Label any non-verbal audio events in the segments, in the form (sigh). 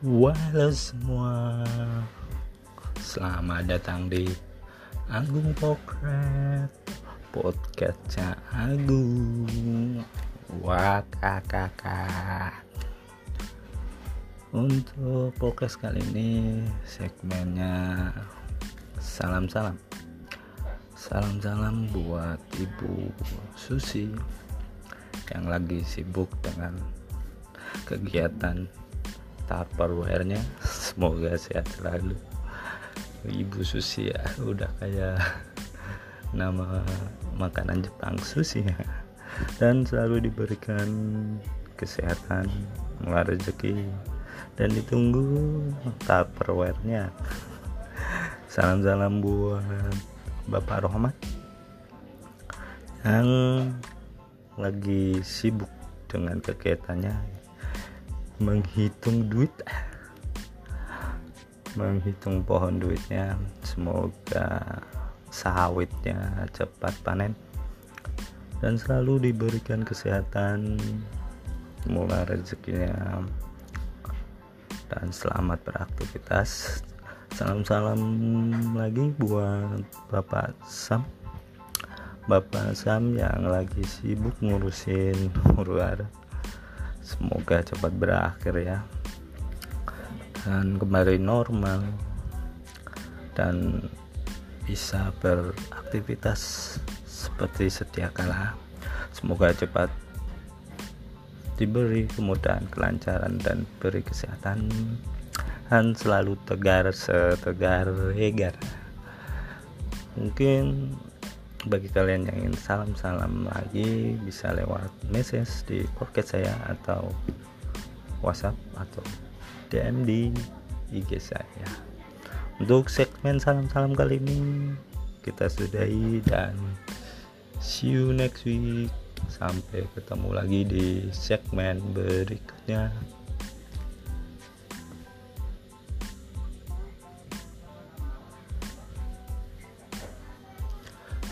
Halo semua. Selamat datang di Agung Pokret Podcastnya Agung. Wah kakak Untuk podcast kali ini Segmennya Salam-salam. Salam-salam buat Ibu Susi Yang lagi sibuk dengan kegiatan tupperware-nya semoga sehat selalu. Ibu susi ya udah kayak nama makanan Jepang sushi ya. Dan selalu diberikan kesehatan murah rezeki dan ditunggu tupperware-nya salam-salam buat Bapak Rohmat yang lagi sibuk dengan kegiatannya menghitung duit. Menghitung pohon duitnya. Semoga sawitnya cepat panen. Dan selalu diberikan kesehatan mulai rezekinya dan selamat beraktivitas. Salam-salam lagi buat Bapak Sam. Bapak Sam yang lagi sibuk ngurusin (laughs) huru semoga cepat berakhir ya. Dan kembali normal dan bisa beraktivitas seperti sedia kala. Semoga cepat diberi kemudahan kelancaran dan beri kesehatan. Dan selalu tegar setegar hegar. Mungkin bagi kalian yang ingin salam-salam lagi bisa lewat message di podcast saya atau WhatsApp atau DM di IG saya. Untuk segmen salam-salam kali ini kita sudahi dan see you next week. Sampai ketemu lagi di segmen berikutnya.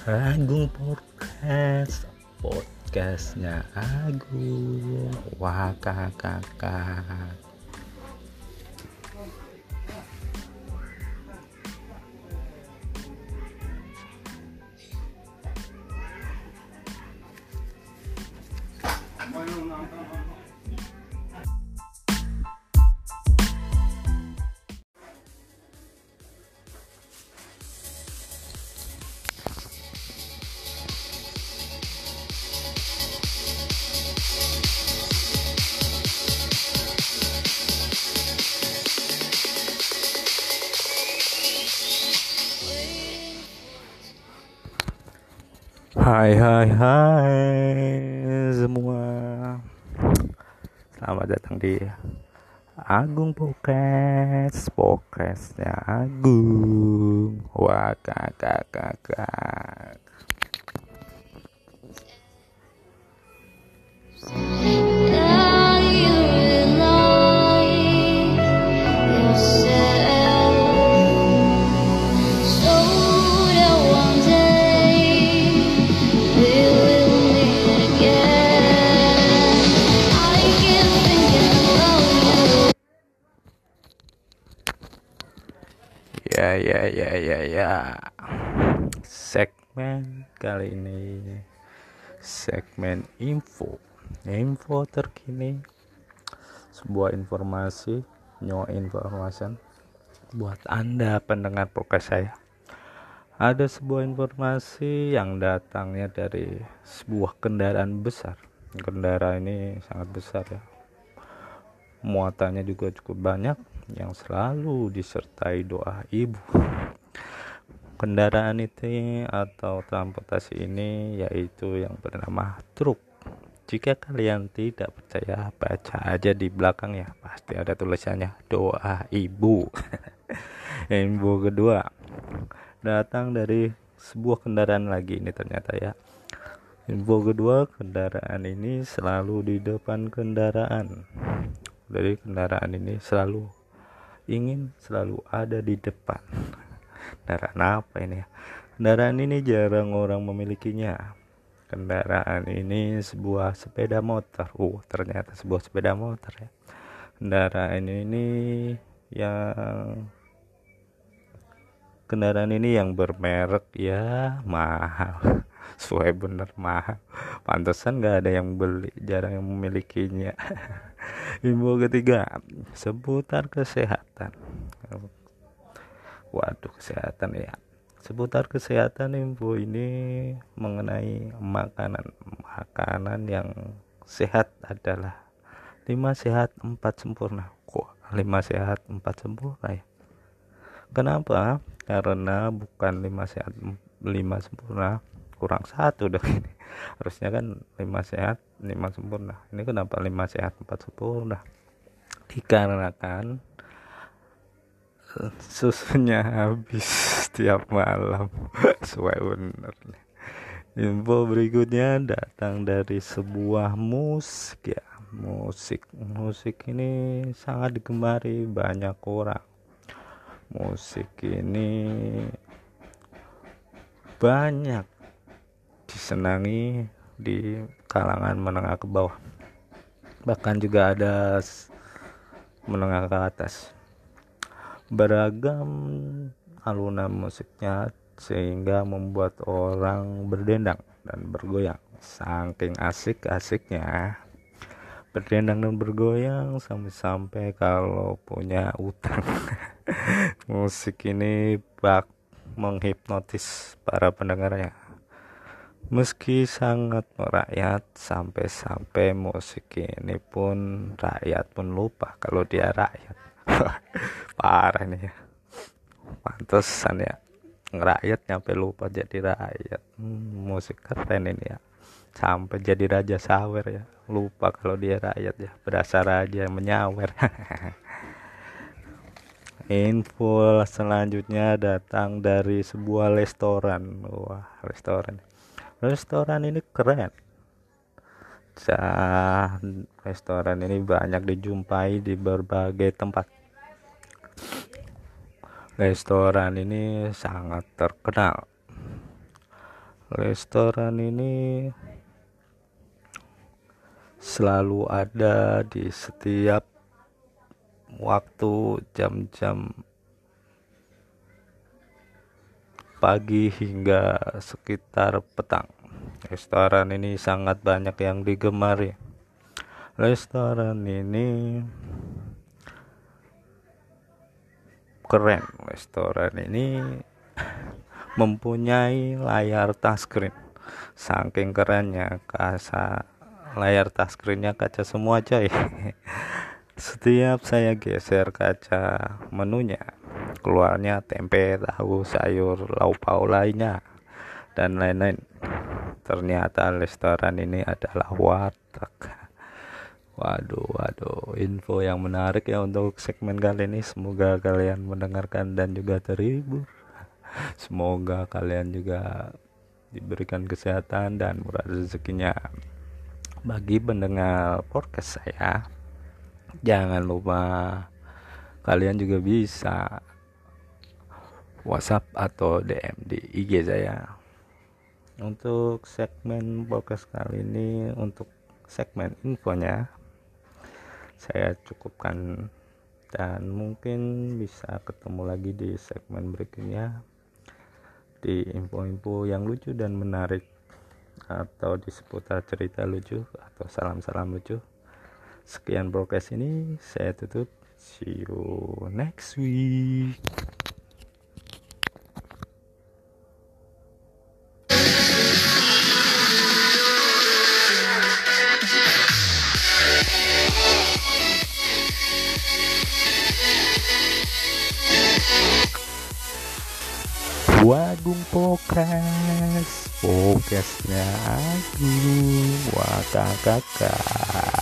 Agung Podcast. Podcastnya Agung. Wah kakak Hai hai hai semua. Selamat datang di Agung Podcast. Podcastnya Agung. Wah ya ya ya ya. Segmen kali ini segmen info. Info terkini. Sebuah informasi new information buat anda pendengar podcast saya. Ada sebuah informasi yang datangnya dari sebuah kendaraan besar. Kendaraan ini sangat besar ya muatannya juga cukup banyak yang selalu disertai doa ibu. Kendaraan itu atau transportasi ini yaitu yang bernama truk. Jika kalian tidak percaya baca aja di belakang ya. Pasti ada tulisannya doa ibu. (laughs) Info kedua datang dari sebuah kendaraan lagi ini ternyata ya. Info kedua kendaraan ini selalu di depan kendaraan dari kendaraan ini selalu ingin selalu ada di depan. Kendaraan apa ini ya? Kendaraan ini jarang orang memilikinya. Kendaraan ini sebuah sepeda motor. Uh ternyata sebuah sepeda motor ya. Kendaraan ini yang kendaraan ini yang bermerek ya mahal sesuai bener mahal pantesan gak ada yang beli jarang yang memilikinya. (laughs) Info ketiga seputar kesehatan. Waduh kesehatan ya. Seputar kesehatan info ini mengenai makanan. Makanan yang sehat adalah lima sehat empat sempurna. Kok lima sehat empat sempurna ya? Kenapa? Karena bukan lima sehat lima sempurna kurang satu dong ini. Harusnya kan lima sehat lima sempurna. Ini kenapa lima sehat empat sempurna? Dikarenakan eh, susunya habis (laughs) setiap malam. (laughs) Sesuai bener info berikutnya datang dari sebuah musik ya. Musik musik ini sangat digemari banyak orang. Musik ini banyak disenangi di kalangan menengah ke bawah. Bahkan juga ada menengah ke atas. Beragam alunan musiknya sehingga membuat orang berdendang dan bergoyang. Saking asik-asiknya berdendang dan bergoyang sampai-sampai kalau punya utang. (laughs) Musik ini bak menghipnotis para pendengarnya meski sangat merakyat sampai-sampai musik ini pun rakyat pun lupa kalau dia rakyat. (laughs) Parah nih ya. Pantesan ya rakyat nyampe lupa jadi rakyat. Hmm, musik keren ini ya. Sampai jadi raja sawer ya. Lupa kalau dia rakyat ya. Berasa raja menyawer. (laughs) Info selanjutnya datang dari sebuah restoran. Wah restoran restoran ini keren. Dan restoran ini banyak dijumpai di berbagai tempat. Restoran ini sangat terkenal. Restoran ini selalu ada di setiap waktu jam-jam pagi hingga sekitar petang. Restoran ini sangat banyak yang digemari. Restoran ini keren. Restoran ini mempunyai layar touchscreen. Saking kerennya kasa layar touchscreennya kaca semua coy. (laughs) Setiap saya geser kaca menunya, keluarnya tempe, tahu, sayur, lauk pauk lainnya, dan lain-lain. Ternyata restoran ini adalah warteg. Waduh, waduh, info yang menarik ya untuk segmen kali ini. Semoga kalian mendengarkan dan juga terhibur. Semoga kalian juga diberikan kesehatan dan murah rezekinya. Bagi pendengar podcast saya, jangan lupa kalian juga bisa WhatsApp atau DM di IG saya. Untuk segmen podcast kali ini untuk segmen infonya saya cukupkan. Dan mungkin bisa ketemu lagi di segmen berikutnya di info-info yang lucu dan menarik atau di seputar cerita lucu atau salam-salam lucu. Sekian broadcast ini saya tutup. See you next week Podcast Podcastnya Agung. Waka Kakak